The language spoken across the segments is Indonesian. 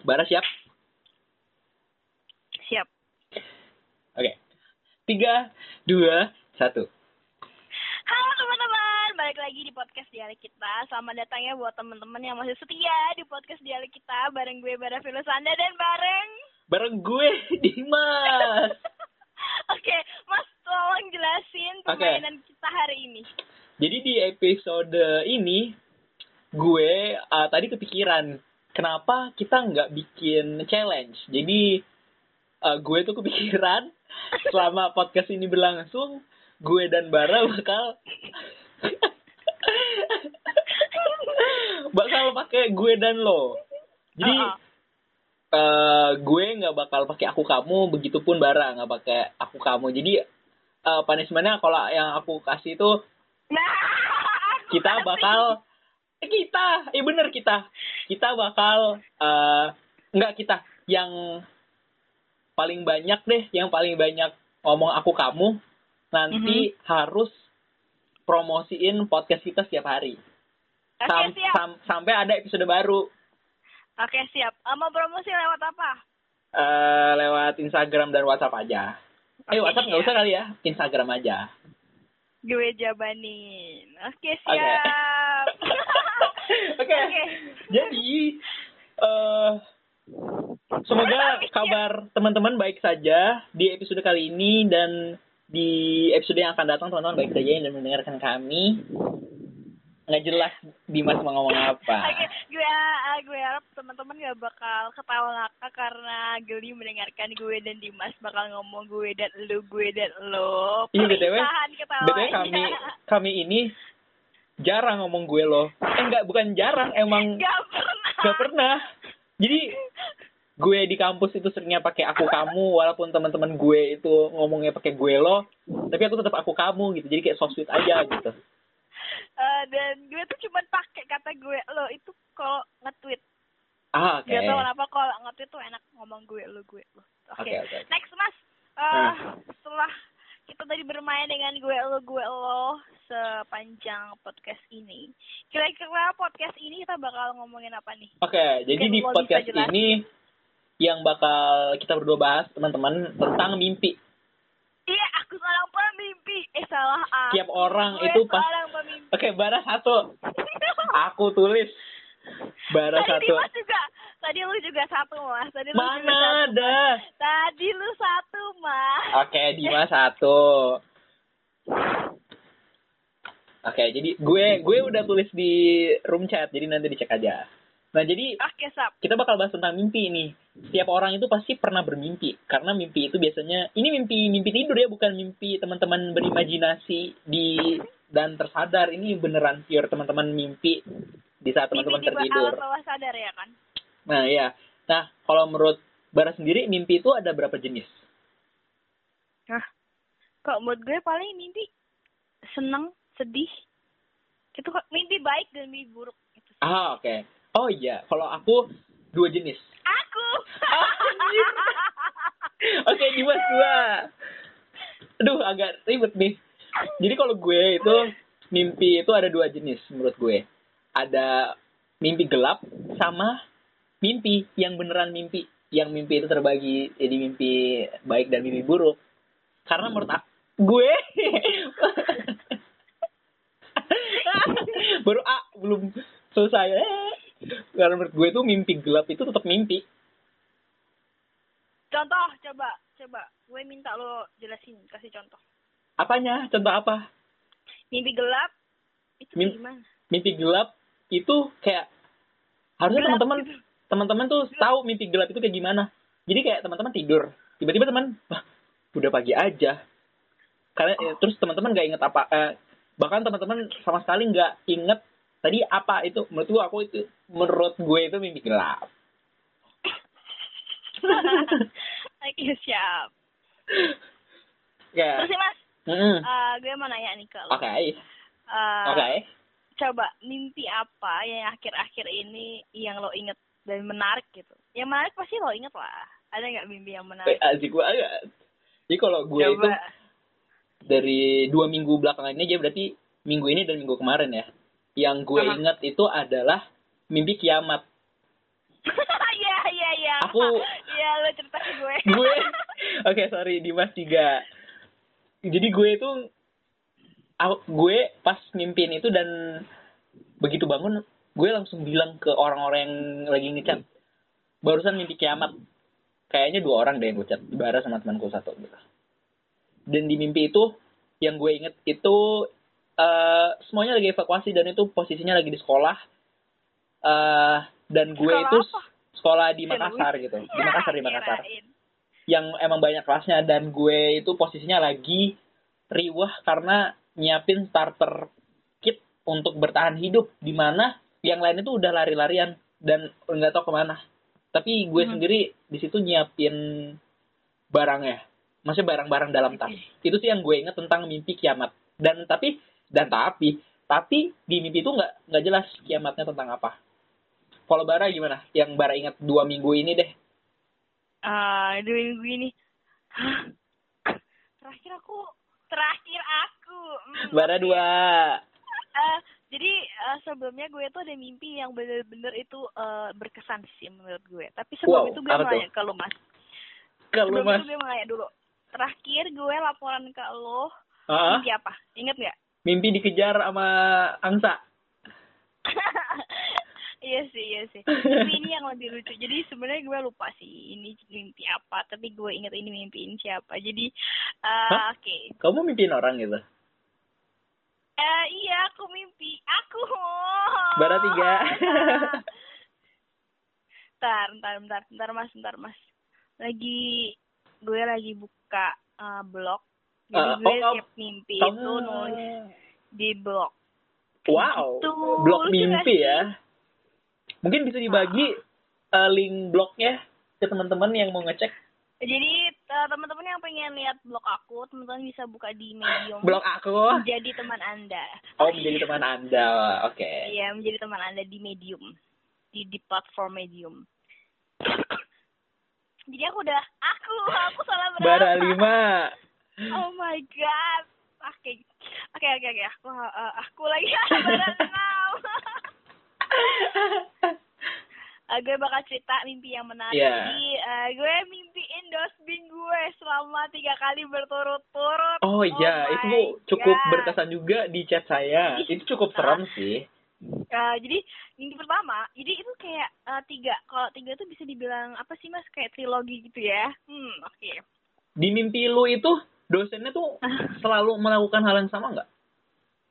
Bara siap? Siap. Oke. Tiga, dua, satu. Halo teman-teman, balik lagi di podcast dialek kita. Selamat datang ya buat teman-teman yang masih setia di podcast dialek kita bareng gue Bara Filusanda dan bareng. Bareng gue, Dimas. Oke, Mas tolong jelasin permainan kita hari ini. Jadi di episode ini, gue uh, tadi kepikiran, kenapa kita nggak bikin challenge? Jadi, uh, gue tuh kepikiran, selama podcast ini berlangsung, gue dan Bara bakal bakal pakai gue dan lo. Jadi Uh-uh. eh, gue nggak bakal pakai aku kamu, begitupun Bara nggak pakai aku kamu. Jadi eh punishmentnya kalau yang aku kasih itu Nah, aku kita bakal kita, eh bener kita, kita bakal eh nggak kita yang paling banyak deh, yang paling banyak ngomong aku kamu nanti harus promosiin podcast kita setiap hari. Oke, Sam- siap. sam- sampai ada episode baru Oke, siap. Eh, mau promosi lewat apa? eh lewat Instagram dan WhatsApp aja. Eh Oke, WhatsApp nggak usah kali ya, Instagram aja. Gue jabanin. Oke, Oke. siap. Oke. Jadi eh semoga kabar teman-teman baik saja di episode kali ini dan di episode yang akan datang teman-teman baik saja dan mendengarkan kami. Nggak jelas Dimas mau ngomong apa. Oke, gue uh, gue harap teman-teman gak bakal ketawa ngakak karena geli mendengarkan gue dan Dimas bakal ngomong gue dan lu, gue dan lo. Iya, BTW. BTW kami kami ini jarang ngomong gue loh. Eh enggak bukan jarang, emang Gak pernah. Gak pernah. Jadi gue di kampus itu seringnya pakai aku kamu walaupun teman-teman gue itu ngomongnya pakai gue lo, tapi aku tetap aku kamu gitu. Jadi kayak so sweet aja gitu. Eh, dan gue tuh cuma pakai kata gue lo itu kalau nge-tweet. Ah, oke. Gak tau kenapa kalau nge-tweet tuh enak ngomong gue lo, gue lo. Oke. Oke, oke. Next, Mas. Eh, Nah. setelah kita tadi bermain dengan gue lo gue lo sepanjang podcast ini. Kira-kira podcast ini kita bakal ngomongin apa nih? Oke, jadi Mungkin di podcast ini yang bakal kita berdua bahas teman-teman tentang mimpi. Iya, aku seorang pemimpi. Eh, salah aku. Tiap orang Gue itu pas-. Oke, bara satu. Aku tulis. Bara Tadi satu. Juga. Tadi lu juga satu, Mas. Tadi lu juga satu. ada? Tadi lu satu, Mas. Oke, Dimas satu. Oke, jadi gue gue udah tulis di room chat, jadi nanti dicek aja. Nah, jadi Oke, Sap. kita bakal bahas tentang mimpi nih. Setiap orang itu pasti pernah bermimpi, karena mimpi itu biasanya ini mimpi mimpi tidur ya, bukan mimpi teman-teman berimajinasi di dan tersadar. Ini beneran pure teman-teman mimpi di saat teman-teman Mimpi tertidur. alam bawah sadar ya kan? Nah, iya. Nah, kalau menurut Bara sendiri mimpi itu ada berapa jenis? Nah, kok menurut gue paling mimpi seneng, sedih. Itu kok mimpi baik dan mimpi buruk. Itu. Ah, oke. Oh iya, kalau aku dua jenis. Aku. Anjir. Oke, Dimas dua. Aduh, agak ribet nih. Jadi kalau gue itu mimpi itu ada dua jenis menurut gue. Ada mimpi gelap sama mimpi yang beneran mimpi. Yang mimpi itu terbagi jadi mimpi baik dan mimpi buruk. Karena menurut aku, gue baru A belum selesai. Eh. Karena menurut gue itu mimpi gelap itu tetap mimpi. contoh, coba. Coba. Gue minta lo jelasin. Kasih contoh. Apanya? Contoh apa? Mimpi gelap. Itu Mim- gimana? mimpi gelap itu kayak harusnya teman-teman gitu. teman-teman tuh tahu mimpi gelap itu kayak gimana. Jadi kayak teman-teman tidur, tiba-tiba teman, wah, udah pagi aja. Karena eh, terus teman-teman nggak inget apa, eh, bahkan teman-teman sama sekali nggak inget tadi apa itu. Menurut gua aku itu, menurut gue itu mimpi gelap. Oke, siap. Ya, Terus sih, Mas. Mm-mm. eh, gue mau nanya nih lo. oke, Eh, oke. coba mimpi apa yang akhir-akhir ini yang lo inget dan menarik gitu yang menarik pasti lo inget lah ada nggak mimpi yang Eh, menarik asik banget. Jadi kalau gue itu dari dua minggu belakangan ini aja berarti minggu ini dan minggu kemarin ya. Yang gue ingat itu adalah mimpi kiamat. Iya iya Iya. Aku- Iya, lu cerita ke gue. gue oke sorry Dimas tiga jadi gue itu aku- gue pas mimpin itu dan begitu bangun gue langsung bilang ke orang-orang yang lagi ngecat barusan mimpi kiamat kayaknya dua orang deh yang gue chat Bara sama temanku satu. Gitu dan di mimpi itu yang gue inget itu eh semuanya lagi evakuasi dan itu posisinya lagi di sekolah. Eh dan gue Sekolah itu apa? sekolah di Makassar gitu. Di Makassar di Makassar. Yang emang banyak kelasnya. Dan gue itu posisinya lagi riwah karena nyiapin starter kit untuk bertahan hidup. Di mana yang lain itu udah lari-larian dan nggak tahu ke mana tapi gue Mhm. sendiri di situ nyiapin barangnya. Maksudnya barang-barang dalam tas. Itu sih yang gue inget tentang mimpi kiamat. Dan tapi dan tapi tapi di mimpi itu nggak nggak jelas kiamatnya tentang apa. Kalau bara gimana? Yang bara ingat dua minggu ini deh. Ah, dua minggu ini. Hah? Terakhir aku, terakhir aku. Hmm, bara dua. Eh, jadi eh, sebelumnya gue tuh ada mimpi yang bener-bener itu eh, berkesan sih menurut gue. Tapi sebelum Wow, itu gue mau nanya ke lu mas. kalau Sebelum mas itu gue mau nanya dulu. Terakhir gue laporan ke lo Ah, mimpi apa? Ingat nggak? mimpi dikejar sama angsa. iya sih, iya sih. Tapi ini yang lebih lucu. Jadi sebenarnya gue lupa sih ini mimpi apa. Tapi gue ingat ini mimpiin siapa. Jadi, eh, Hah? oke. Kamu mimpiin orang gitu? Eh, iya, aku mimpi. Aku. Bara tiga. Ntar, ntar, ntar, ntar mas, ntar mas. Lagi, gue lagi buka eh, blog. Jadi Eh, gue oh, tiap mimpi Kamu itu nulis di blog. Wow, Gitu. blog mimpi ya. Mungkin bisa dibagi eh, link blognya ke teman-teman yang mau ngecek Jadi teman-teman yang pengen lihat blog aku, teman-teman bisa buka di Medium. blog aku. Menjadi teman Anda. Oh, menjadi teman Anda. Oke. Iya, menjadi teman Anda di Medium. Di di platform Medium. Jadi aku udah aku aku salah berapa? Bara lima. Oh my god. Oke. Oke oke oke. Aku eh, aku lagi bara enam. Eh, gue bakal cerita mimpi yang menarik. Iya. Jadi eh, gue mimpiin dosbing gue selama tiga kali berturut-turut. Oh iya, my itu cukup God. berkesan juga di chat saya. Itu cukup serem sih. Eh, jadi minggu pertama, jadi itu kayak eh, tiga. Kalau tiga itu bisa dibilang apa sih mas? Kayak trilogi gitu ya? Hmm, oke. Di mimpi lu itu dosennya tuh selalu melakukan hal yang sama nggak?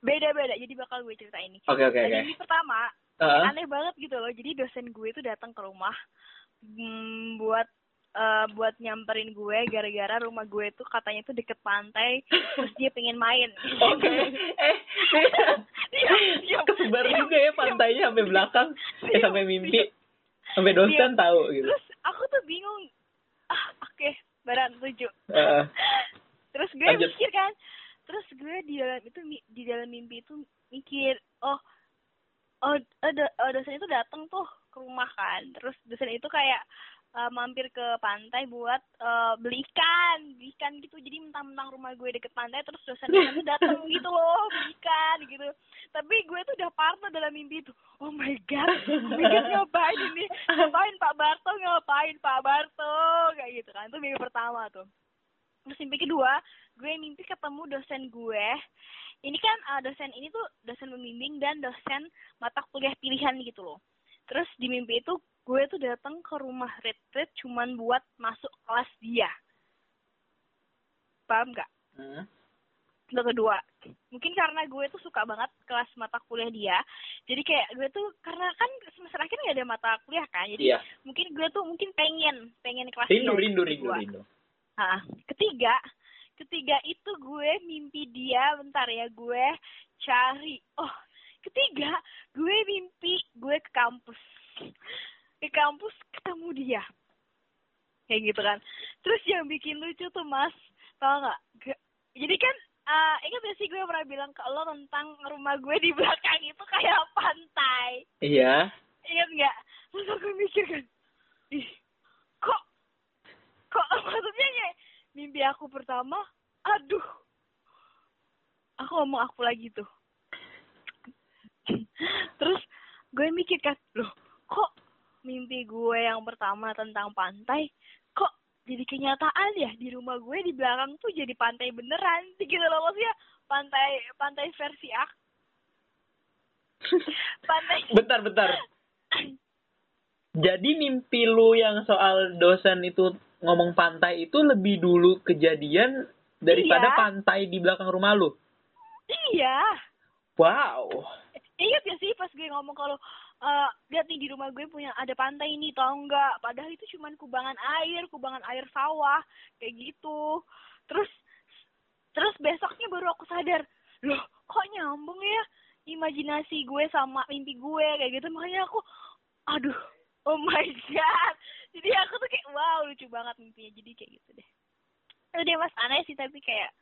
Beda-beda. Jadi bakal gue cerita ini. Oke oke Nah, oke. Jadi pertama, Heeh. aneh banget gitu loh. Jadi dosen gue itu datang ke rumah hmm, buat eh, buat nyamperin gue gara-gara rumah gue itu katanya itu deket pantai terus dia pengen main. Oke. Eh, Diam, diam, kesebar diam, juga ya pantainya sampai belakang, eh sampai mimpi, sampai dosen tahu gitu. Terus aku tuh bingung. Ah, oke, baran setuju. Heeh. Terus gue Lanjut. mikir kan. Terus gue di dalam itu di dalam mimpi itu mikir, oh oh, oh, do- oh, dosen itu datang tuh ke rumah kan. Terus dosen itu kayak eh, mampir ke pantai buat eh, beli ikan, beli ikan gitu. Jadi mentang-mentang rumah gue deket pantai, terus dosen itu datang gitu loh, beli ikan gitu. Tapi gue tuh udah parno dalam mimpi itu. Oh my god, oh my god ngapain ini? Ngapain Pak Barto? Ngapain Pak Barto? Kayak gitu kan. Itu mimpi pertama tuh. Terus mimpi kedua, gue mimpi ketemu dosen gue. Ini kan uh, dosen ini tuh dosen pembimbing dan dosen mata kuliah pilihan gitu loh. Terus di mimpi itu gue tuh datang ke rumah retreat cuman buat masuk kelas dia. Paham gak? Hmm. Itu kedua. Mungkin karena gue tuh suka banget kelas mata kuliah dia. Jadi kayak gue tuh karena kan semester akhir nggak ada mata kuliah kan. Jadi Iya. mungkin gue tuh mungkin pengen pengen kelas Rindu, dia. rindu, rindu, rindu. Nah, ketiga, ketiga itu gue mimpi dia, bentar ya, gue cari. Oh, ketiga, gue mimpi gue ke kampus. Ke kampus ketemu dia. Kayak gitu kan. Terus yang bikin lucu tuh, Mas, tau gak? Jadi kan, eh ingat gak sih gue pernah bilang ke lo tentang rumah gue di belakang itu kayak pantai. Iya. Ingat nggak? Terus aku mikir kan, ih, kok, kok maksudnya ya, mimpi aku pertama, aduh, aku ngomong aku lagi tuh. Terus gue mikir kan, loh, kok, mimpi gue yang pertama tentang pantai kok jadi kenyataan ya? Di rumah gue di belakang tuh jadi pantai beneran. Gitu loh maksudnya pantai pantai versi aku. Pantai bentar bentar jadi mimpi lu yang soal dosen itu ngomong pantai itu lebih dulu kejadian daripada Iya. pantai di belakang rumah lu iya wow Ingat gak sih pas gue ngomong kalau eh lihat nih di rumah gue punya ada pantai ini tau nggak? Padahal itu cuman kubangan air, kubangan air sawah kayak gitu. Terus terus besoknya baru aku sadar, loh kok nyambung ya imajinasi gue sama mimpi gue kayak gitu. Makanya aku, aduh, oh my god. Jadi aku tuh kayak wow lucu banget mimpinya. Jadi kayak gitu deh. Dia mas aneh sih tapi kayak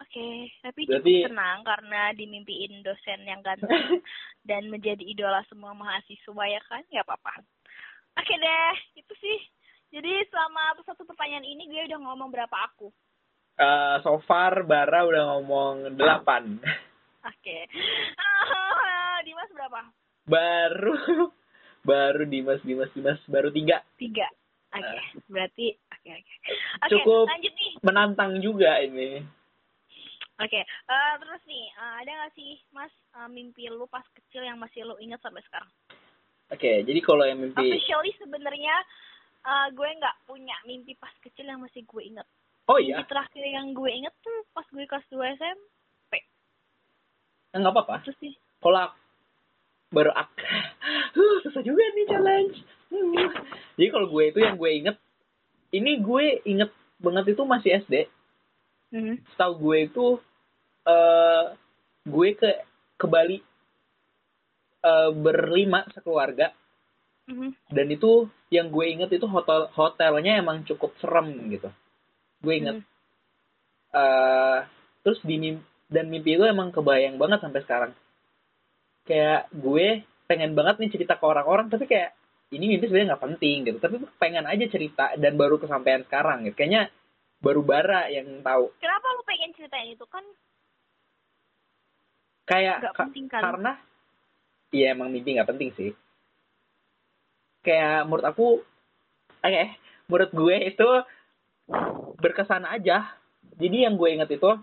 Oke, tapi cukup Berarti- senang karena dimimpiin dosen yang ganteng dan menjadi idola semua mahasiswa ya kan? Ya apa-apa. Oke deh, itu sih. Jadi selama satu pertanyaan ini gue udah ngomong berapa aku. Eh, so far Bara udah ngomong delapan Oke. Ah, Dimas berapa? baru baru Dimas Dimas Dimas baru tiga Tiga. Oke, berarti oke oke. Oke, Cukup. lanjut nih. menantang juga ini Oke, eh, terus nih, eh, ada nggak sih Mas eh, mimpi lu pas kecil yang masih lu ingat sampai sekarang? oke jadi kalau yang mimpi Officially sebenarnya eh, gue nggak punya mimpi pas kecil yang masih gue inget. oh Mimpi iya terakhir yang gue inget tuh pas gue kelas 2 SMP. Eh, nggak apa-apa Terus sih, kalau baru ak huh, susah juga nih challenge Hmm. jadi kalau gue itu yang gue inget ini gue inget banget itu masih SD hmm. setahu gue itu eh gue ke ke Bali eh, berlima sekeluarga Mhm. dan itu yang gue inget itu hotel hotelnya emang cukup serem gitu gue inget Hmm. eh terus di dan mimpi itu emang kebayang banget sampai sekarang kayak gue pengen banget nih cerita ke orang-orang tapi kayak ini mimpi sebenarnya nggak penting gitu. Tapi pengen aja cerita dan baru kesampaian sekarang gitu. Kayaknya baru bara yang tahu. Kenapa lu pengen ceritain itu? Kan kayak ka- penting kan? karena iya emang mimpi nggak penting sih. Kayak menurut aku oke menurut gue itu berkesan aja. Jadi yang gue inget itu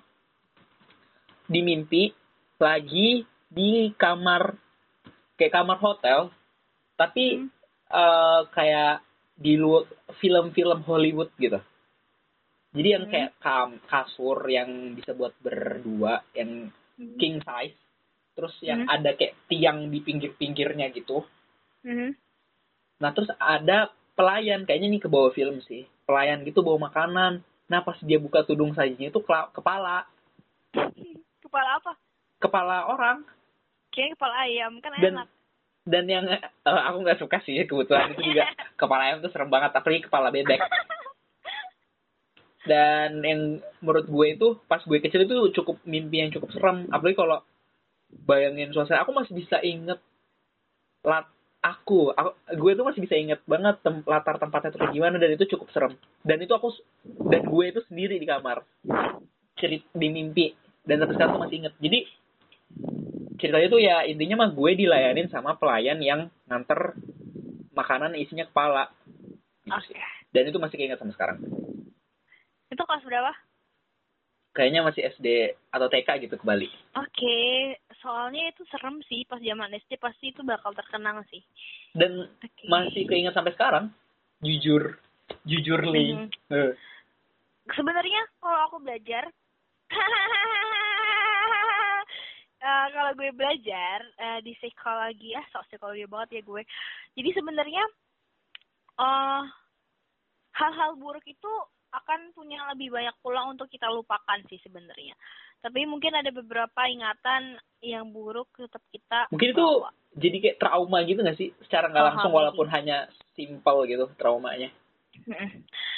di mimpi lagi di kamar kayak kamar hotel tapi Hmm. eh, kayak di luar film-film Hollywood gitu jadi yang Hmm. kayak kam kasur yang bisa buat berdua yang Mhm. king size terus yang Hmm. ada kayak tiang di pinggir-pinggirnya gitu Mhm. nah terus ada pelayan kayaknya nih ke bawah film sih pelayan gitu bawa makanan nah pas dia buka tudung sajinya itu kepala Kepala apa? kepala orang Kayaknya kepala ayam kan dan enak. dan yang eh, aku nggak suka sih kebetulan itu juga. Kepala ayam tuh serem banget tapi kepala bebek. Dan yang menurut gue itu pas gue kecil itu cukup mimpi yang cukup serem. Apalagi kalau bayangin suasana aku masih bisa inget lat aku, aku gue tuh masih bisa inget banget tem- latar tempatnya tuh kayak gimana dan itu cukup serem. Dan itu aku dan gue itu sendiri di kamar. Cerit di mimpi. Dan sampai sekarang tuh masih inget. Jadi ceritanya tuh ya intinya mah gue dilayanin sama pelayan yang nganter makanan isinya kepala Gitu. Oke. dan itu masih keinget sampai sekarang Itu kelas berapa? kayaknya masih SD atau TK gitu ke Bali Oke, soalnya itu serem sih pas zaman SD pasti itu bakal terkenang sih. dan Oke. masih keinget sampai sekarang jujur jujur li Mhm. Eh, Sebenarnya kalau aku belajar eh, kalau gue belajar eh, di psikologi ah sok psikologi banget ya gue. Jadi sebenarnya eh hal-hal buruk itu akan punya lebih banyak peluang untuk kita lupakan sih sebenarnya. Tapi mungkin ada beberapa ingatan yang buruk tetap kita mungkin itu bawa. jadi kayak trauma gitu gak sih secara nggak langsung walaupun hanya simple gitu traumanya.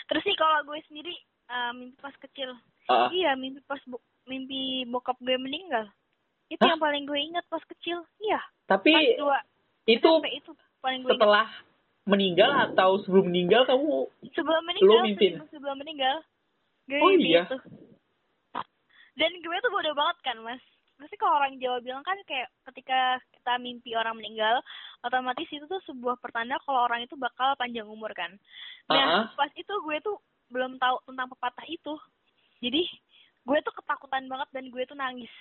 Terus sih kalau gue sendiri eh, mimpi pas kecil, Ah, iya mimpi pas bo- mimpi bokap gue meninggal. Itu Hah? yang paling gue ingat pas kecil. Iya, tapi pas itu SMP itu paling gue ingat. setelah meninggal atau sebelum meninggal kamu Sebelum meninggal, Lo mimpin? sebelum, sebelum meninggal. Gue Oh, iya? itu. Dan gue tuh bodoh banget kan, Mas. pasti kalau orang Jawa bilang kan kayak ketika kita mimpi orang meninggal otomatis itu tuh sebuah pertanda kalau orang itu bakal panjang umur kan nah Ah. pas itu gue tuh belum tahu tentang pepatah itu jadi gue tuh ketakutan banget dan gue tuh nangis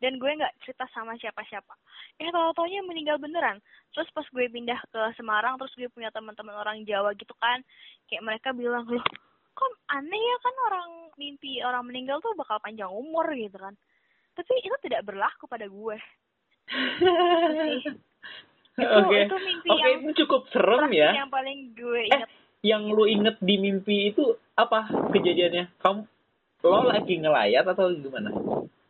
dan gue nggak cerita sama siapa-siapa eh tau taunya meninggal beneran terus pas gue pindah ke Semarang terus gue punya teman-teman orang Jawa gitu kan kayak mereka bilang loh kok aneh ya kan orang mimpi orang meninggal tuh bakal panjang umur gitu kan tapi itu tidak berlaku pada gue itu Oke. itu mimpi Oke, yang itu cukup serem ya. yang paling gue Eh, ingat yang lu inget di mimpi itu apa kejadiannya? Kamu lo lagi ngelayat atau gimana?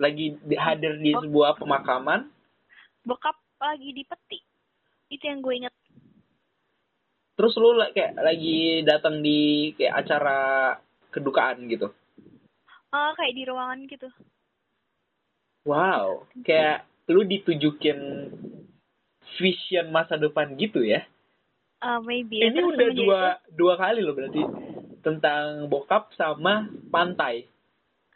Lagi di- hadir di Oh. sebuah pemakaman? bokap lagi di peti itu yang gue inget Terus lu kayak lagi datang di kayak acara kedukaan gitu. Ah, kayak di ruangan gitu Wow, kayak lu ditujukin vision masa depan gitu ya. Ah, maybe. Ini Terus udah dua itu- dua kali loh berarti tentang bokap sama pantai.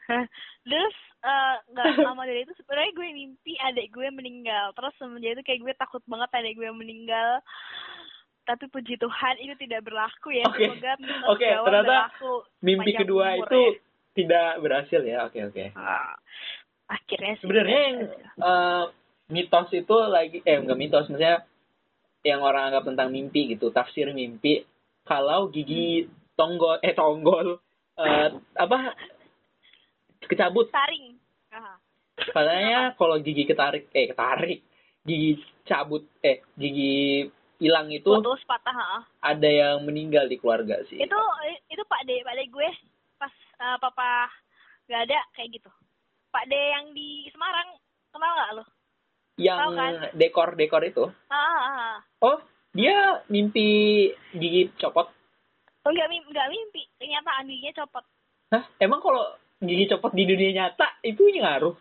Terus eh, nggak lama dari itu sebenarnya gue mimpi adik gue meninggal. Terus semenjak itu kayak gue takut banget adik gue meninggal. Tapi puji Tuhan itu tidak berlaku ya. Oke. Semoga Oke, Jawa ternyata berlaku. Mimpi kedua umur itu ya. tidak berhasil ya. Oke, oke. Ah, akhirnya sih. Sebenarnya yang eh, mitos itu lagi eh enggak mitos maksudnya yang orang anggap tentang mimpi gitu, tafsir mimpi kalau gigi tonggol eh tonggol eh, apa kecabut Taring. Katanya kalau gigi ketarik eh ketarik gigi cabut eh gigi hilang itu Putus patah. ah. ada yang meninggal di keluarga sih. Itu itu Pak De, Pak De gue pas eh, papa nggak ada kayak gitu. Pak De yang di Semarang kenal nggak lo? yang kan? dekor-dekor itu. Ah, ah, ah. Oh, dia mimpi gigi copot. Oh, nggak mimpi, nggak mimpi. Ternyata giginya copot. Hah? Emang kalau gigi copot di dunia nyata itu ngaruh?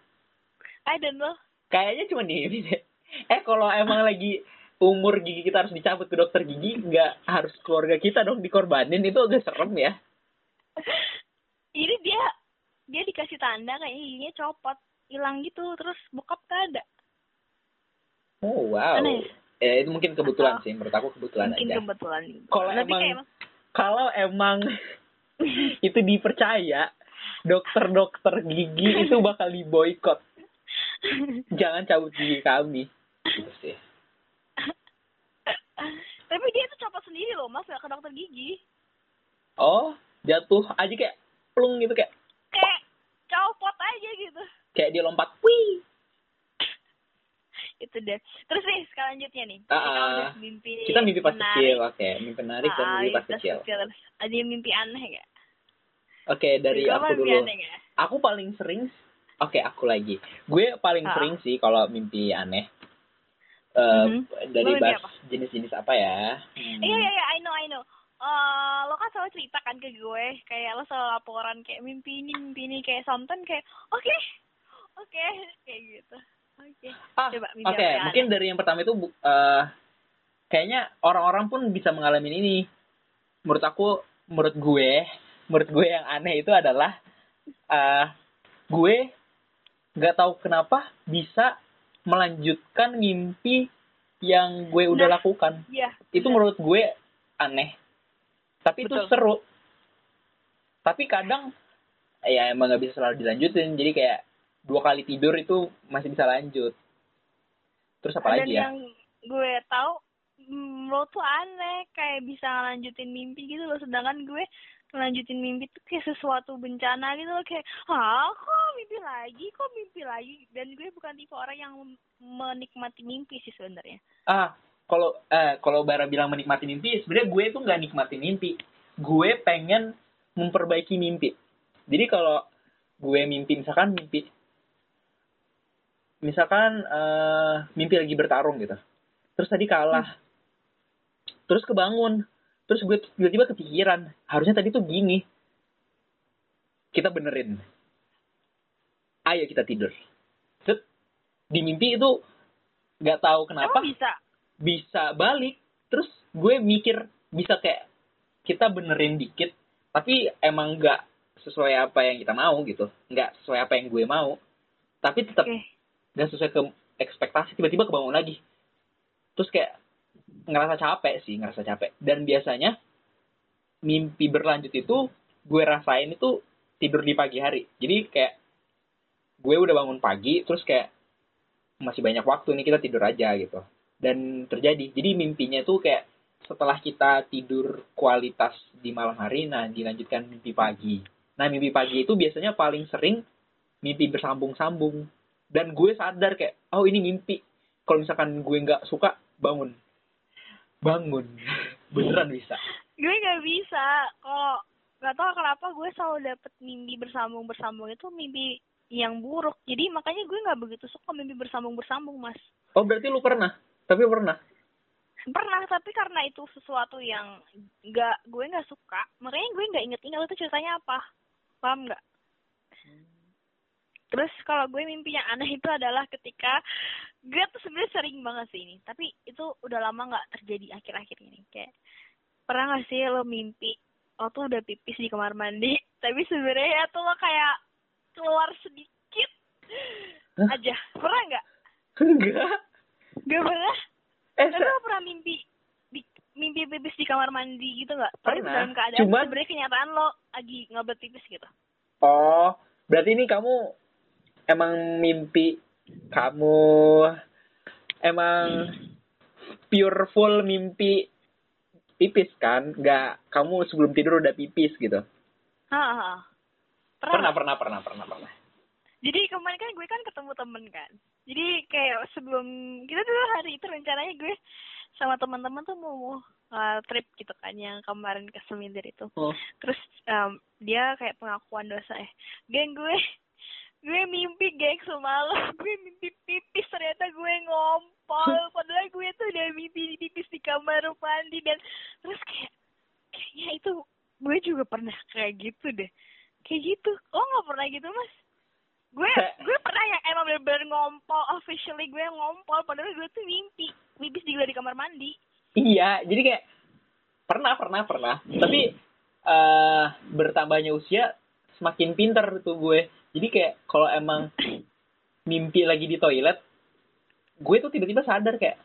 I don't know. Kayaknya cuma di ini deh. Eh kalau emang lagi umur gigi kita harus dicabut ke dokter gigi, nggak harus keluarga kita dong dikorbanin itu agak serem ya. Ini dia dia dikasih tanda kayaknya giginya copot, hilang gitu. Terus bokap gak ada. Oh wow. Aneh. Eh itu mungkin kebetulan Atau- sih, menurut aku kebetulan Mungkin aja. kebetulan. Kalau emang- kayak Kalau emang itu dipercaya, dokter-dokter gigi itu bakal diboykot. Jangan cabut gigi kami. Gitu. Tapi dia tuh copot sendiri loh, Mas, ke dokter gigi. Oh, jatuh aja kayak plung gitu kayak Kayak copot aja gitu. kayak dia lompat. Wih. Itu deh. Terus nih, selanjutnya nih. Ah, Kita udah mimpi Kita mimpi pas menarik. kecil, oke. Mimpi menarik dan Ah, mimpi pas mimpi kecil. Ada yang mimpi aneh gak? Oke, dari Juga aku dulu. aneh gak? Aku paling sering Oke, aku lagi. Gue paling Ah. sering sih kalau mimpi aneh. Eh, Mhm. dari bahas apa? jenis-jenis apa ya? Hmm. Iya, iya, iya, I know, I know. Eh, lo kan selalu cerita kan ke gue, kayak lo selalu laporan kayak mimpi ini, mimpi ini, kayak sometimes kayak, oke, oke, kayak gitu. Oke. Ah, Coba Oke, yang mungkin dari yang pertama itu eh, kayaknya orang-orang pun bisa mengalami ini. Menurut aku, menurut gue, menurut gue yang aneh itu adalah eh gue nggak tahu kenapa bisa melanjutkan mimpi yang gue udah Nah, lakukan. Iya. Itu bener. menurut gue aneh. Tapi itu Betul. seru. Tapi kadang ya emang nggak bisa selalu dilanjutin. Jadi kayak dua kali tidur itu masih bisa lanjut. Terus apa lagi ya? yang gue tahu, lo tuh aneh, kayak bisa ngelanjutin mimpi gitu loh, sedangkan gue ngelanjutin mimpi tuh kayak sesuatu bencana gitu loh, kayak, ah kok mimpi lagi, kok mimpi lagi, dan gue bukan tipe orang yang menikmati mimpi sih sebenarnya. Ah, kalau eh kalau Bara bilang menikmati mimpi, sebenarnya gue tuh nggak nikmati mimpi. Gue pengen memperbaiki mimpi. Jadi kalau gue mimpi misalkan mimpi misalkan eh mimpi lagi bertarung gitu. Terus tadi kalah. Terus kebangun. Terus gue tiba-tiba kepikiran, harusnya tadi tuh gini. Kita benerin. Ayo kita tidur. Set. Di mimpi itu nggak tahu kenapa bisa? bisa balik terus gue mikir bisa kayak kita benerin dikit tapi emang nggak sesuai apa yang kita mau gitu nggak sesuai apa yang gue mau tapi tetap nggak sesuai ke ekspektasi tiba-tiba kebangun lagi terus kayak ngerasa capek sih ngerasa capek. Dan biasanya mimpi berlanjut itu gue rasain itu tidur di pagi hari. Jadi kayak gue udah bangun pagi terus kayak masih banyak waktu nih kita tidur aja gitu. Dan terjadi. Jadi mimpinya tuh kayak setelah kita tidur kualitas di malam hari nah dilanjutkan mimpi pagi. Nah mimpi pagi itu biasanya paling sering mimpi bersambung-sambung. Dan gue sadar kayak oh ini mimpi. Kalau misalkan gue nggak suka bangun bangun. Beneran bisa? Gue nggak bisa. Kalau nggak tahu kenapa gue selalu dapet mimpi bersambung bersambung itu mimpi yang buruk. Jadi makanya gue nggak begitu suka mimpi bersambung bersambung mas. Oh berarti lu pernah? Tapi pernah? Pernah tapi karena itu sesuatu yang nggak gue nggak suka. Makanya gue nggak inget-inget itu ceritanya apa. Paham nggak? Terus kalau gue mimpi yang aneh itu adalah ketika gue tuh sebenarnya sering banget sih ini tapi itu udah lama nggak terjadi akhir-akhir ini. Kayak pernah gak sih lo mimpi lo tuh udah pipis di kamar mandi tapi sebenarnya tuh lo kayak keluar sedikit Hah? aja. Pernah nggak? Enggak. Gak pernah? Eh tapi lo pernah mimpi di, mimpi pipis di kamar mandi gitu nggak? Tapi Pernah. dalam keadaan Cuman- sebenarnya kenyataan lo lagi ngebet pipis gitu. Oh berarti ini kamu emang mimpi kamu emang pure full mimpi pipis kan nggak kamu sebelum tidur udah pipis gitu Hah, pernah pernah pernah pernah pernah Jadi kemarin kan gue kan ketemu temen kan. Jadi kayak sebelum kita dulu hari itu rencananya gue sama teman-teman tuh mau uh, trip gitu kan yang kemarin ke Semindir itu. oh. Terus um, dia kayak pengakuan dosa eh. Geng gue gue mimpi geng semalam. Gue mimpi pipis ternyata gue ngompol. Padahal gue tuh udah mimpi pipis di kamar mandi dan terus kayak kayaknya itu gue juga pernah kayak gitu deh. Kayak gitu. Lo nggak pernah gitu mas? Gue gue pernah yang emang bener-bener ngompol officially gue ngompol. Padahal gue tuh mimpi pipis juga di kamar mandi. Iya jadi kayak pernah pernah pernah. Tapi eh bertambahnya usia semakin pinter tuh gue jadi kayak kalau emang mimpi lagi di toilet gue tuh tiba-tiba sadar kayak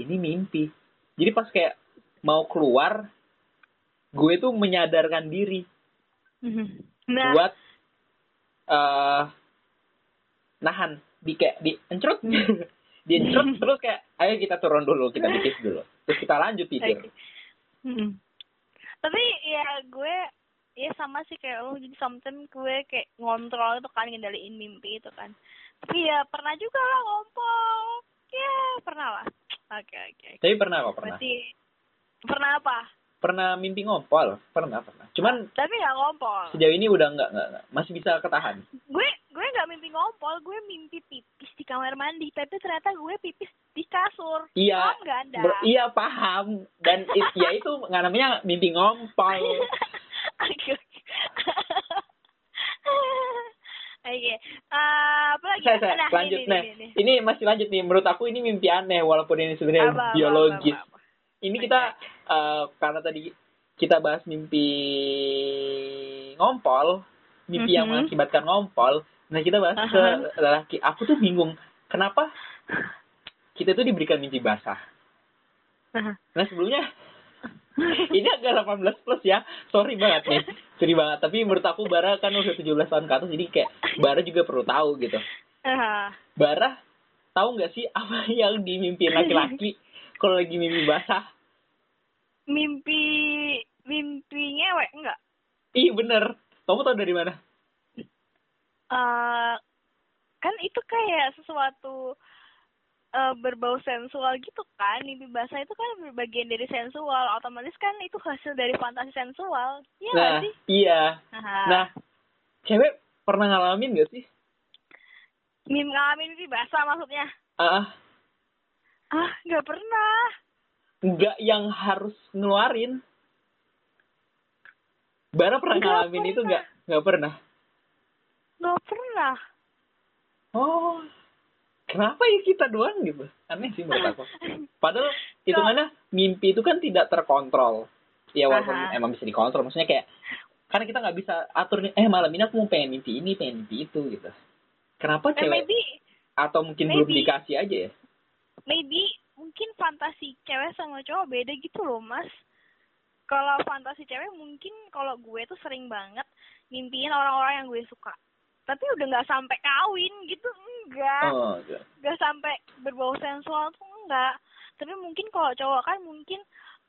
ini mimpi. Jadi pas kayak mau keluar gue tuh menyadarkan diri nah. buat eh nahan. Di kayak di encrut di encrut terus kayak ayo kita turun dulu kita pipis dulu. Terus kita lanjut tidur. Oke. Mm-mm. Tapi ya gue ya sama sih kayak lo jadi sometimes gue kayak ngontrol itu kan ngendaliin mimpi itu kan. Tapi ya pernah juga lah ngompol. Ya pernah lah. Oke oke. oke. tapi pernah kok pernah Berarti pernah apa? pernah mimpi ngompol pernah pernah cuman Tapi nggak ngompol. sejauh ini udah nggak nggak masih bisa ketahan Gue gue nggak mimpi ngompol, gue mimpi pipis di kamar mandi. Tapi ternyata gue pipis di kasur. iya Paham nggak anda? ber- iya paham dan ya itu nggak namanya mimpi ngompol Oke. oke. Eh, apa lagi? saya, saya Nah, lanjut ini, nih ini, ini. ini masih lanjut nih menurut aku ini mimpi aneh walaupun ini sebenarnya Apa, biologis apa, apa, apa. ini kita eh, karena tadi kita bahas mimpi ngompol mimpi yang Mhm. mengakibatkan ngompol nah kita bahas ke Aha. lelaki aku tuh bingung kenapa kita tuh diberikan mimpi basah nah sebelumnya ini agak 18 plus ya sorry banget nih sorry banget tapi menurut aku Bara kan udah 17 tahun ke atas jadi kayak Bara juga perlu tahu gitu. Bara tahu nggak sih apa yang dimimpiin laki-laki kalau lagi mimpi basah Mimpi mimpi ngewek enggak? Ih bener. Kamu tahu dari mana? Eh kan itu kayak sesuatu eh, berbau sensual gitu kan mimpi basah itu kan bagian dari sensual otomatis kan itu hasil dari fantasi sensual iya nggak nah, sih iya. Aha. Nah, cewek pernah ngalamin gak sih? mimpi ngalamin mimpi basah maksudnya Ah, ah nggak pernah nggak yang harus ngeluarin. Bara pernah Nggak ngalamin itu pernah. nggak? Nggak pernah. nggak pernah Oh, kenapa ya kita doang gitu? Aneh sih menurut aku. Padahal hitungannya mimpi itu kan tidak terkontrol. Ya walaupun Aha. emang bisa dikontrol, maksudnya kayak karena kita nggak bisa atur eh malam ini aku mau pengen mimpi ini, pengen mimpi itu gitu. Kenapa eh, cewek? maybe atau mungkin belum Maybe. dikasih aja ya maybe mungkin fantasi cewek sama cowok beda gitu loh mas kalau fantasi cewek mungkin kalau gue tuh sering banget mimpiin orang-orang yang gue suka tapi udah nggak sampai kawin gitu enggak. Oh enggak. nggak sampai berbau sensual tuh enggak. Tapi mungkin kalau cowok kan mungkin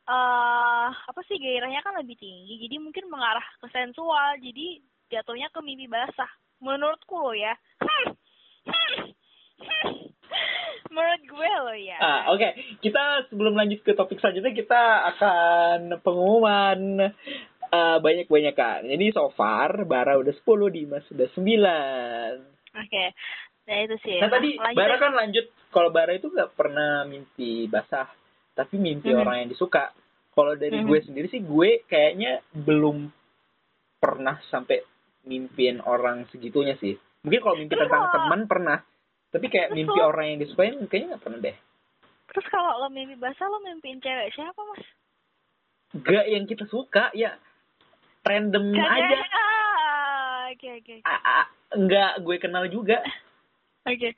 eh apa sih gairahnya kan lebih tinggi. Jadi mungkin mengarah ke sensual. Jadi jatuhnya ke mimpi basah. Menurutku loh ya. Menurut gue loh ya. Ah, oke. Kita sebelum lanjut ke topik selanjutnya kita akan pengumuman eh, banyak-banyakan. Jadi so far Bara udah 10, Dimas udah 9. oke nah itu sih Nah tadi lanjut Bara kan lanjut kalau Bara itu nggak pernah mimpi basah, tapi mimpi Mhm. orang yang disuka. Kalau dari Mhm. gue sendiri sih gue kayaknya belum pernah sampai mimpiin orang segitunya sih. Mungkin kalau mimpi Terus tentang kalau- teman pernah, tapi kayak Terus mimpi orang yang disukain kayaknya nggak pernah deh. terus kalau lo mimpi basah lo mimpiin cewek siapa mas Gak yang kita suka ya random Cewek- aja. ah, oke oke Ah, ah, nggak gue kenal juga. oke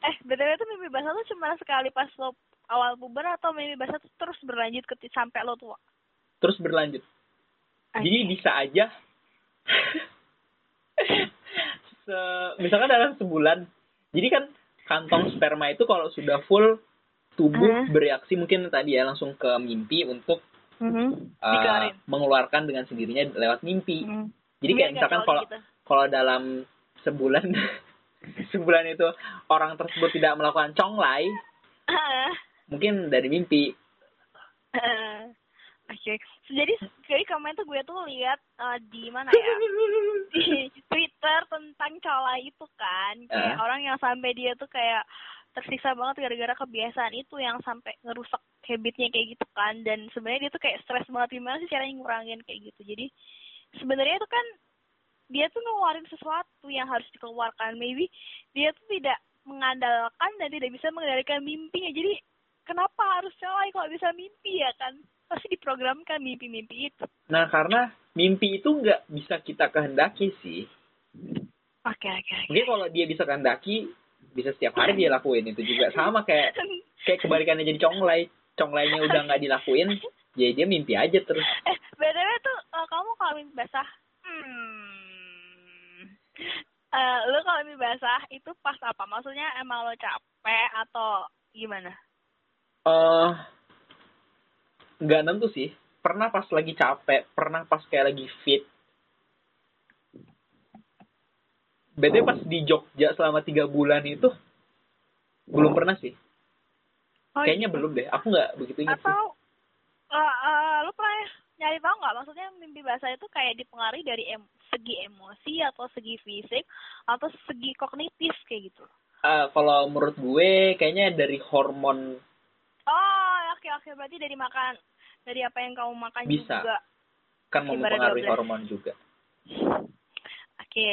eh btw tuh mimpi basah tuh cuma sekali pas lo awal puber atau mimpi basah tuh terus berlanjut ke sampai lo tua Terus berlanjut. Jadi bisa aja. Se, misalkan dalam sebulan. Jadi kan kantong sperma itu kalau sudah full tubuh Ah. bereaksi mungkin tadi ya langsung ke mimpi untuk Mhm. uh, mengeluarkan dengan sendirinya lewat mimpi. Mhm. Jadi kayak misalkan kalau gitu. kalau dalam sebulan sebulan itu orang tersebut tidak melakukan conglay, Ah, mungkin dari mimpi. ah. Oke, So, jadi jadi kemarin tuh gue tuh lihat eh, di mana ya di Twitter tentang colai itu kan kayak Ah. orang yang sampai dia tuh kayak tersiksa banget gara-gara kebiasaan itu yang sampai ngerusak habitnya kayak gitu kan. Dan sebenarnya dia tuh kayak stres banget gimana sih caranya ngurangin kayak gitu. Jadi sebenarnya itu kan dia tuh ngeluarin sesuatu yang harus dikeluarkan. Maybe dia tuh tidak mengandalkan dan tidak bisa mengendalikan mimpinya. Jadi kenapa harus colai kalau bisa mimpi ya kan? Pasti diprogramkan mimpi-mimpi itu. Nah, karena mimpi itu nggak bisa kita kehendaki sih. oke oke oke. Mungkin kalau dia bisa kehendaki, bisa setiap hari dia lakuin itu juga. Sama kayak kayak kebalikannya jadi conglay. Conglainya udah nggak dilakuin, ya dia mimpi aja terus. eh btw tuh eh, kamu kalau mimpi basah hmm eh lu kalau mimpi basah itu pas apa maksudnya emang lo capek atau gimana eh nggak nentu sih. Pernah pas lagi capek, pernah pas kayak lagi fit. Beda pas di Jogja selama tiga bulan itu belum pernah sih. Oh, Kayaknya gitu. belum deh. Aku nggak begitu ingat sih. atau eh eh, lu pernah nyari tahu nggak maksudnya mimpi basah itu kayak dipengaruhi dari em segi emosi atau segi fisik atau segi kognitif kayak gitu Eh, kalau menurut gue kayaknya dari hormon oh oke oke berarti dari makan dari apa yang kamu makan Bisa. juga kan mempengaruhi 12. hormon juga. Oke.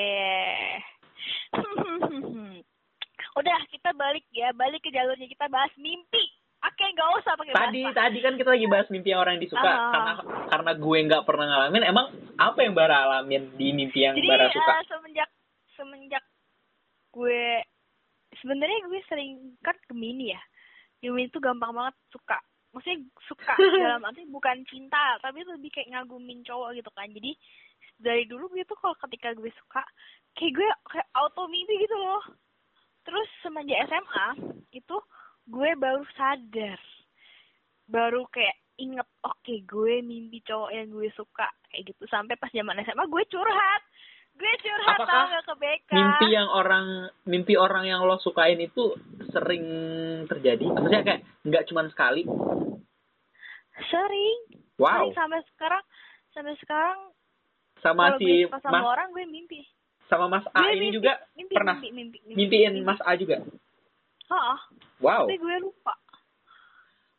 Udah, kita balik ya, balik ke jalurnya kita bahas mimpi. Oke, nggak usah pakai Tadi bahasa. tadi kan kita lagi bahas mimpi orang yang disuka Ah. karena karena gue nggak pernah ngalamin. Emang apa yang Bara alamin di mimpi yang Jadi Bara eh, suka? semenjak semenjak gue sebenarnya gue sering kan Gemini ya. Gemini itu gampang banget suka. Maksudnya suka dalam arti bukan cinta, tapi lebih kayak ngagumin cowok gitu kan. Jadi dari dulu gue tuh kalau ketika gue suka, kayak gue kayak auto mimpi gitu loh. Terus semenjak SMA itu gue baru sadar, baru kayak inget, oke gue mimpi cowok yang gue suka kayak gitu. Sampai pas zaman SMA gue curhat, gue curhat Apakah tau gak ke BK. Mimpi yang orang mimpi orang yang lo sukain itu sering terjadi. Maksudnya kayak nggak cuma sekali. Sering. Wow. Sering sampai sekarang, sampai sekarang Sama kalau si gue sama Mas orang gue mimpi. sama Mas A Gue ini mimpi, juga mimpi, pernah mimpi, mimpi, mimpi, mimpiin mimpi. Mas A juga. Heeh, Wow. tapi gue lupa.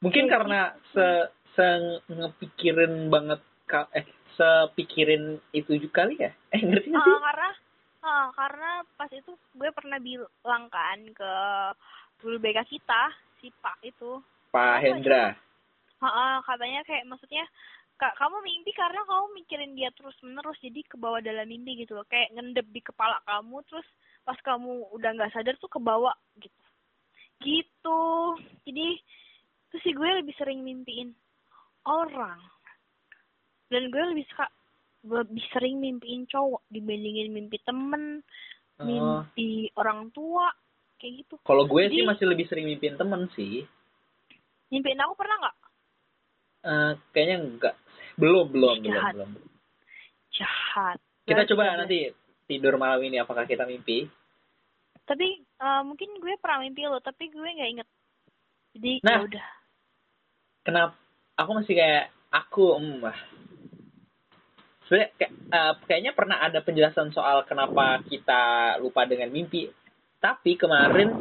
Mungkin Kayak karena se se ngepikirin banget eh sepikirin itu juga kali ya? Eh ngerti nggak sih? Karena heeh, karena pas itu gue pernah bilang kan ke guru BK kita, si Pak itu. Pak Hendra. Heeh, katanya kayak maksudnya Kak, kamu mimpi karena kamu mikirin dia terus menerus jadi ke bawah dalam mimpi gitu loh. Kayak ngendep di kepala kamu terus pas kamu udah nggak sadar tuh kebawa gitu. Gitu. Jadi terus sih gue lebih sering mimpiin orang. Dan gue lebih suka lebih sering mimpiin cowok dibandingin mimpi temen Oh. mimpi orang tua kayak gitu. Kalau gue sih Jadi- masih lebih sering mimpiin temen sih. mimpiin aku pernah nggak? Eh, kayaknya enggak. Belum, belum, belum, Jahat. belum. jahat Kita Berarti coba udah- nanti tidur malam ini apakah kita mimpi. tapi eh, mungkin gue pernah mimpi lo tapi gue nggak inget jadi Nah. ya udah Kenapa? Aku masih kayak aku, hmm, wah. Sebenarnya kayak, eh, kayaknya pernah ada penjelasan soal kenapa kita lupa dengan mimpi. Tapi kemarin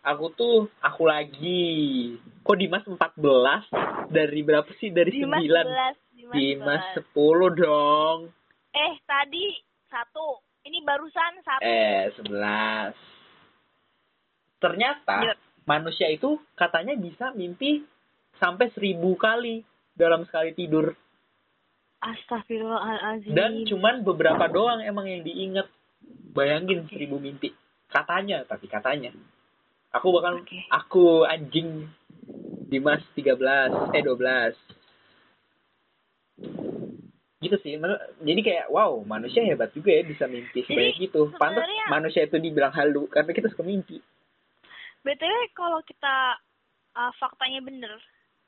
aku tuh aku lagi kok Dimas 14 dari berapa sih dari Dimas 9 11 Dimas, Dimas 11. 10 dong. Eh tadi satu. Ini barusan satu. Eh 11 ternyata Iya. manusia itu katanya bisa mimpi sampai seribu kali dalam sekali tidur. Astagfirullahaladzim. Dan cuman beberapa doang emang yang diinget bayangin seribu mimpi. Katanya tapi katanya. Aku bahkan Oke. aku anjing. Dimas 13 eh 12 gitu sih. Jadi kayak wow manusia hebat juga ya bisa mimpi sebanyak gitu pantas manusia itu dibilang halu karena kita suka mimpi. Btw kalau kita uh, faktanya bener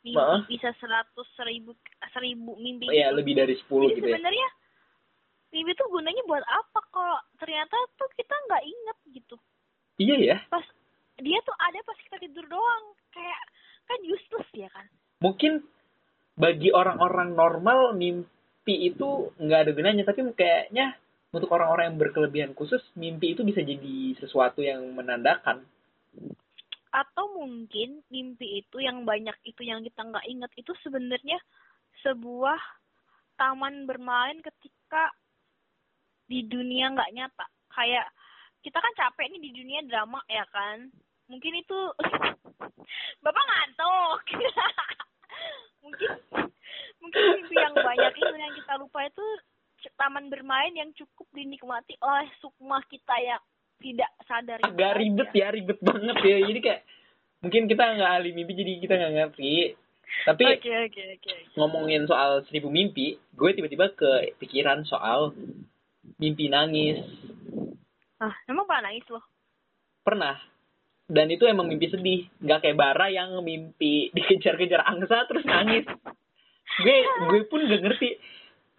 mimpi Maaf. bisa seratus seribu seribu mimpi oh, ya lebih dari 10 Jadi gitu ya. sebenarnya mimpi tuh gunanya buat apa kalau ternyata tuh kita nggak inget gitu. Iya ya. Pas dia tuh ada pas kita tidur doang. Kayak kan useless ya kan? Mungkin bagi orang-orang normal mimpi itu nggak ada gunanya. Tapi kayaknya untuk orang-orang yang berkelebihan khusus mimpi itu bisa jadi sesuatu yang menandakan. Atau mungkin mimpi itu yang banyak itu yang kita nggak inget itu sebenarnya sebuah taman bermain ketika di dunia nggak nyata. Kayak kita kan capek nih di dunia drama ya kan? Mungkin itu bapak ngantuk. Mungkin mungkin mimpi yang banyak. Itu yang kita lupa itu taman bermain yang cukup dinikmati oleh sukma kita yang tidak sadar agak ribet ya ribet banget ya. Jadi kayak mungkin kita nggak ahli mimpi jadi kita nggak ngerti. Tapi Oke oke oke. ngomongin soal seribu mimpi gue tiba-tiba kepikiran soal mimpi nangis. Ah, emang pernah nangis loh? pernah. Dan itu emang mimpi sedih. Nggak kayak bara yang mimpi dikejar-kejar angsa terus nangis gue gue pun gak ngerti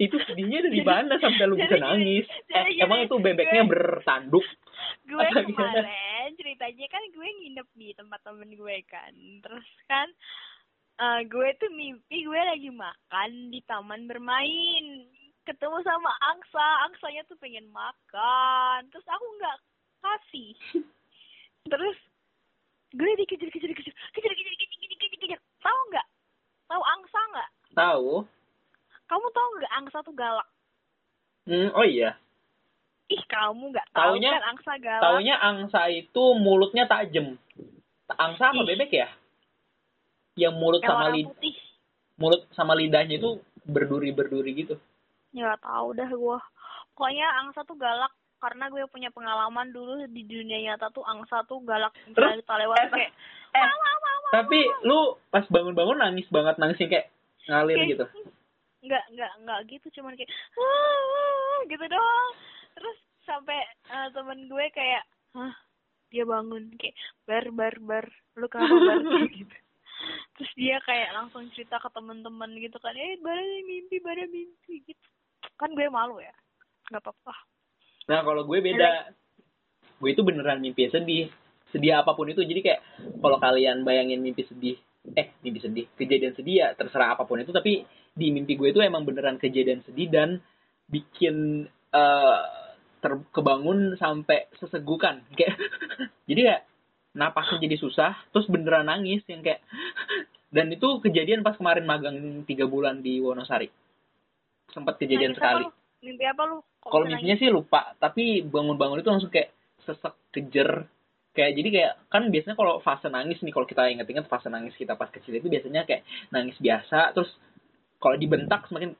itu sedihnya dari mana sampai lu bisa Jadi- nangis jadi eh, emang itu bebeknya gue- bertanduk Gue kemarin ceritanya kan gue nginep di tempat temen gue kan. Terus kan eh, gue tuh mimpi gue lagi makan di taman bermain. Ketemu sama angsa, angsanya tuh pengen makan. Terus aku nggak kasih. Terus gue dikejar-kejar kejar kejar kejar kejar kejar kejar kejar. Tahu nggak? Tahu angsa nggak? Tahu Kamu tahu nggak angsa tuh galak? hmm, oh iya Ih kamu nggak tahu Taunya- kan angsa galak? taunya angsa itu mulutnya tajam angsa apa Ih. bebek ya yang mulut yang sama warna lid putih. mulut sama lidahnya itu berduri-berduri gitu Ya tahu dah gua. Pokoknya angsa tuh galak karena gue punya pengalaman dulu di dunia nyata tuh angsa tuh galak Terus? kita lewat Eh, kayak eh, "Mama, mama, tapi lu pas bangun-bangun nangis banget nangisnya kayak ngalir Kayak- gitu. nggak nggak nggak gitu. Cuman kayak "Ah," gitu doang. Terus sampai eh, temen gue kayak hah? Dia bangun. Kayak bar bar bar. Lu kenapa bar? Gitu. Terus dia kayak langsung cerita ke temen-temen gitu kan eh bara mimpi bara mimpi gitu. Kan gue malu ya. Nggak apa-apa. Nah kalau gue beda, gue itu beneran mimpi sedih, sedih apa pun itu. Jadi kayak kalau kalian bayangin mimpi sedih, eh mimpi sedih, kejadian sedih ya terserah apa pun itu. Tapi di mimpi gue itu emang beneran kejadian sedih dan bikin eh terkebangun sampai sesegukan. Kayak jadi ya napasnya jadi susah, terus beneran nangis yang kayak dan itu kejadian pas kemarin magang tiga bulan di Wonosari. Sempat kejadian Nangis apa sekali. lu? mimpi apa lu Kalau mimpinya sih lupa, tapi bangun-bangun itu langsung kayak sesek kejer. Kayak jadi kayak kan biasanya kalau fase nangis nih kalau kita inget-inget fase nangis kita pas kecil itu biasanya kayak nangis biasa terus kalau dibentak semakin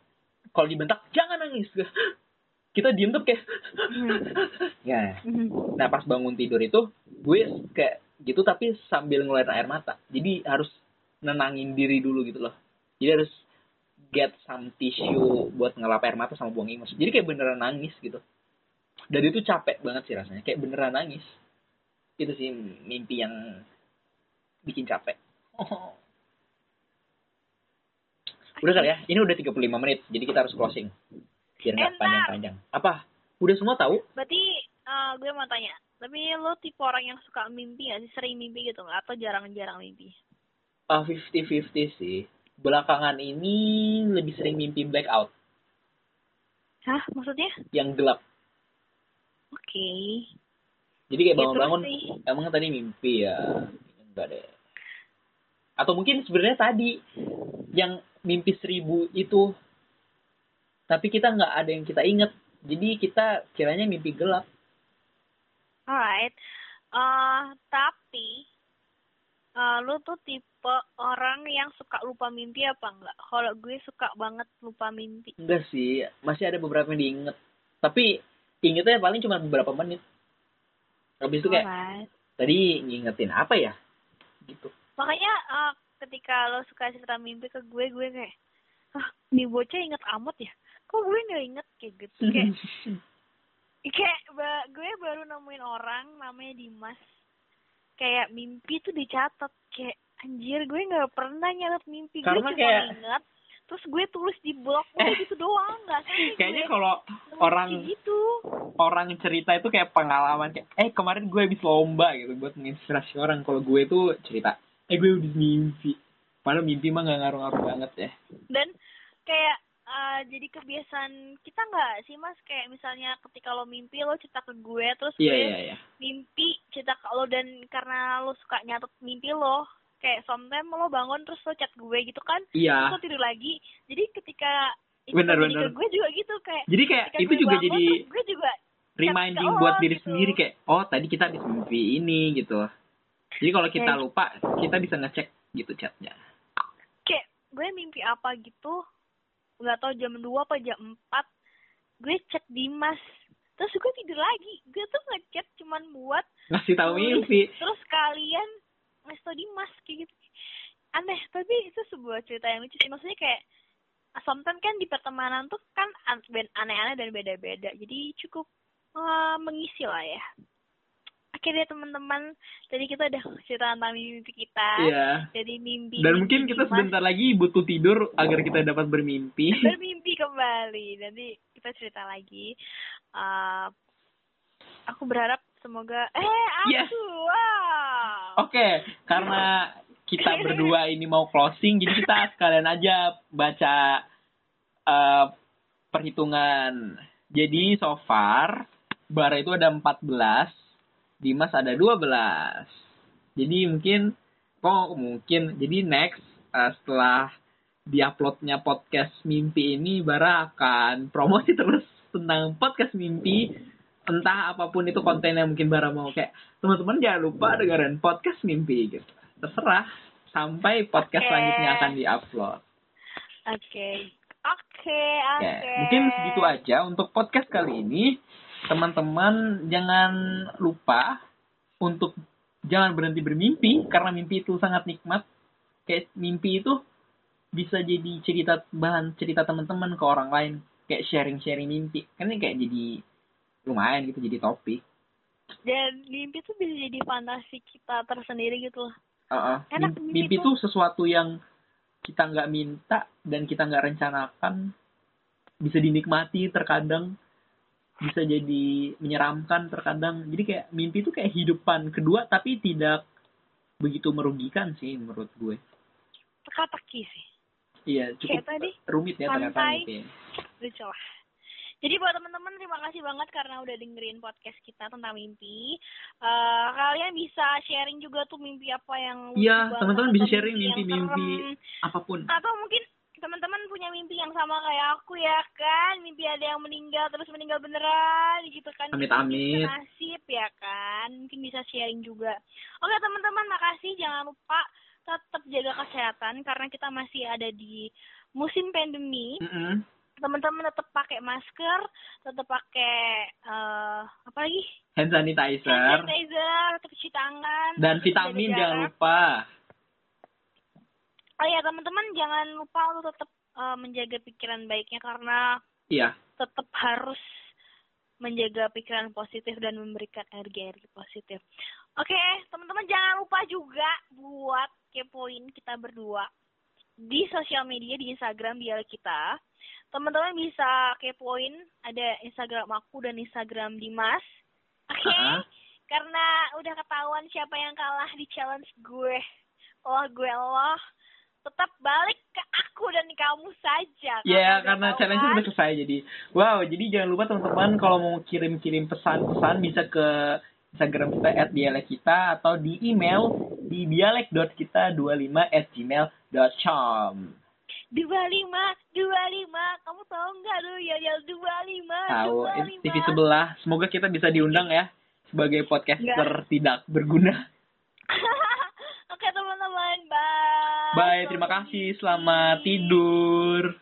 kalau dibentak jangan nangis. Kita diem tuh kayak ya nah pas bangun tidur itu gue kayak gitu tapi sambil ngeluarin air mata. Jadi harus nenangin diri dulu gitu loh. Jadi harus get some tissue buat ngelap air mata sama buang ingus jadi kayak beneran nangis gitu. Dan itu capek banget sih rasanya kayak beneran nangis itu sih mimpi yang bikin capek oh. udah kali ya ini udah 35 menit jadi kita harus closing biar nggak Enak. panjang-panjang apa udah semua tahu Berarti eh, gue mau tanya, tapi lo tipe orang yang suka mimpi gak sih? Sering mimpi gitu nggak? Atau jarang-jarang mimpi? Ah, 50-50 sih. Belakangan ini lebih sering mimpi blackout, Hah? Maksudnya? yang gelap. Oke. Jadi kayak Ya, bangun-bangun, sih. emang tadi mimpi ya? Enggak deh. Atau mungkin sebenarnya tadi yang mimpi seribu itu, tapi kita nggak ada yang kita inget. Jadi kita kiranya mimpi gelap. Alright. eh tapi eh lu tuh tipe orang yang suka lupa mimpi apa enggak? Kalau gue suka banget lupa mimpi. Enggak sih, masih ada beberapa yang diinget. Tapi ingetnya paling cuma beberapa menit. Habis itu kayak, Alright. tadi ngingetin apa ya? Gitu. Makanya eh, ketika lo suka cerita mimpi ke gue, gue kayak, ah, nih bocah inget amat ya? Kok gue nggak inget kayak gitu? Kayak, kayak ba- gue baru nemuin orang namanya Dimas. Kayak mimpi tuh dicatat. Kayak, anjir gue nggak pernah nyatet mimpi. Karena gue cuma kayak- inget. Terus gue tulis di blog, udah gitu doang. Nggak sampai Kayaknya gue kalau orang gitu. orang cerita itu kayak pengalaman kayak eh kemarin gue habis lomba gitu buat menginspirasi orang. Kalau gue tuh cerita eh gue habis mimpi. Padahal mimpi mah gak ngaruh-ngaruh banget ya. Dan kayak eh, jadi kebiasaan kita nggak sih mas? Kayak misalnya ketika lo mimpi lo cerita ke gue terus iya gue iya iya. mimpi cerita ke lo dan karena lo suka nyatet mimpi lo kayak sometimes lo bangun terus lo chat gue gitu kan iya. terus lo tidur lagi. Jadi ketika itu Bener, bener. ke gue juga gitu kayak jadi kayak itu gue juga bangun, jadi gue juga reminding oh, buat diri gitu. sendiri kayak oh tadi kita habis mimpi ini gitu jadi kalau kita Kayak- lupa kita bisa ngecek gitu chatnya. Kayak gue mimpi apa gitu nggak tahu jam 2 apa jam 4 gue chat Dimas. Terus gue tidur lagi. Gue tuh ngechat cuman buat ngasih tahu mimpi. terus kalian tau Dimas kayak gitu. Aneh tapi itu sebuah cerita yang lucu sih. Maksudnya kayak sometimes kan di pertemanan tuh kan aneh-aneh dan beda-beda. Jadi cukup eh, mengisi lah ya. Oke deh teman-teman tadi kita udah cerita tentang mimpi kita. Iya. Jadi mimpi dan mimpi mungkin kita sebentar lagi butuh tidur agar kita dapat bermimpi. Bermimpi kembali. Nanti kita cerita lagi. Eh, aku berharap semoga eh aku Yes. wow Oke, karena kita berdua ini mau closing, jadi kita sekalian aja baca eh, perhitungan. Jadi so far, Bara itu ada 14, Dimas ada 12. Jadi mungkin, kok mungkin, jadi next eh, setelah diuploadnya podcast mimpi ini, Bara akan promosi terus tentang podcast mimpi entah apa pun itu kontennya mungkin Bara mau. Kayak teman-teman jangan lupa dengerin podcast mimpi gitu. Terserah sampai podcast Oke. selanjutnya akan diupload. Oke. Oke oke. ya mungkin segitu aja untuk podcast kali ini. Teman-teman jangan lupa untuk jangan berhenti bermimpi karena mimpi itu sangat nikmat. Kayak mimpi itu bisa jadi cerita bahan cerita teman-teman ke orang lain. Kayak sharing-sharing mimpi. Kan ini kayak jadi lumayan gitu jadi topik. Dan mimpi tuh bisa jadi fantasi kita tersendiri gitu loh. Heeh. Enak Mimpi, mimpi tuh. sesuatu yang kita nggak minta dan kita nggak rencanakan bisa dinikmati terkadang bisa jadi menyeramkan terkadang. Jadi kayak mimpi itu kayak hidupan kedua tapi tidak begitu merugikan sih menurut gue. Teka-teki sih. Iya cukup Kayak tadi, rumit ya ternyata mimpi lucu lah jadi buat teman-teman terima kasih banget karena udah dengerin podcast kita tentang mimpi. Eh kalian bisa sharing juga tuh mimpi apa yang Iya, teman-teman bisa sharing yang mimpi-mimpi. apa pun atau mungkin teman-teman punya mimpi yang sama kayak aku ya kan mimpi ada yang meninggal terus meninggal beneran gitu kan Amit-amit. Mungkin nasib ya kan mungkin bisa sharing juga oke teman-teman makasih jangan lupa tetap jaga kesehatan karena kita masih ada di musim pandemi Mm-mm. Teman-teman tetap pakai masker tetap pakai eh apa lagi Hand hand sanitizer sanitizer tetap cuci tangan dan vitamin jangan lupa. oh ya teman-teman jangan lupa untuk tetap eh, menjaga pikiran baiknya karena Iya. tetap harus menjaga pikiran positif dan memberikan energi-energi positif. Oke, teman-teman jangan lupa juga buat kepoin kita berdua di sosial media di Instagram dialek kita. Teman-teman bisa kepoin ada Instagram aku dan Instagram Dimas. Oke, Ah. karena udah ketahuan siapa yang kalah di challenge gue. Allah gue Allah. Tetap balik ke aku dan kamu saja. Ya, udah karena challenge kan? udah selesai jadi. Wow, jadi jangan lupa teman-teman kalau mau kirim-kirim pesan-pesan bisa ke Instagram kita at dialek kita atau di email di dialek.kita25 at gmail.com. dua lima dua lima kamu tahu nggak tuh ya ya dua lima Tahu, TV sebelah. Semoga kita bisa diundang ya sebagai podcaster tidak berguna. oke teman-teman bye Bye, terima kasih. Selamat tidur.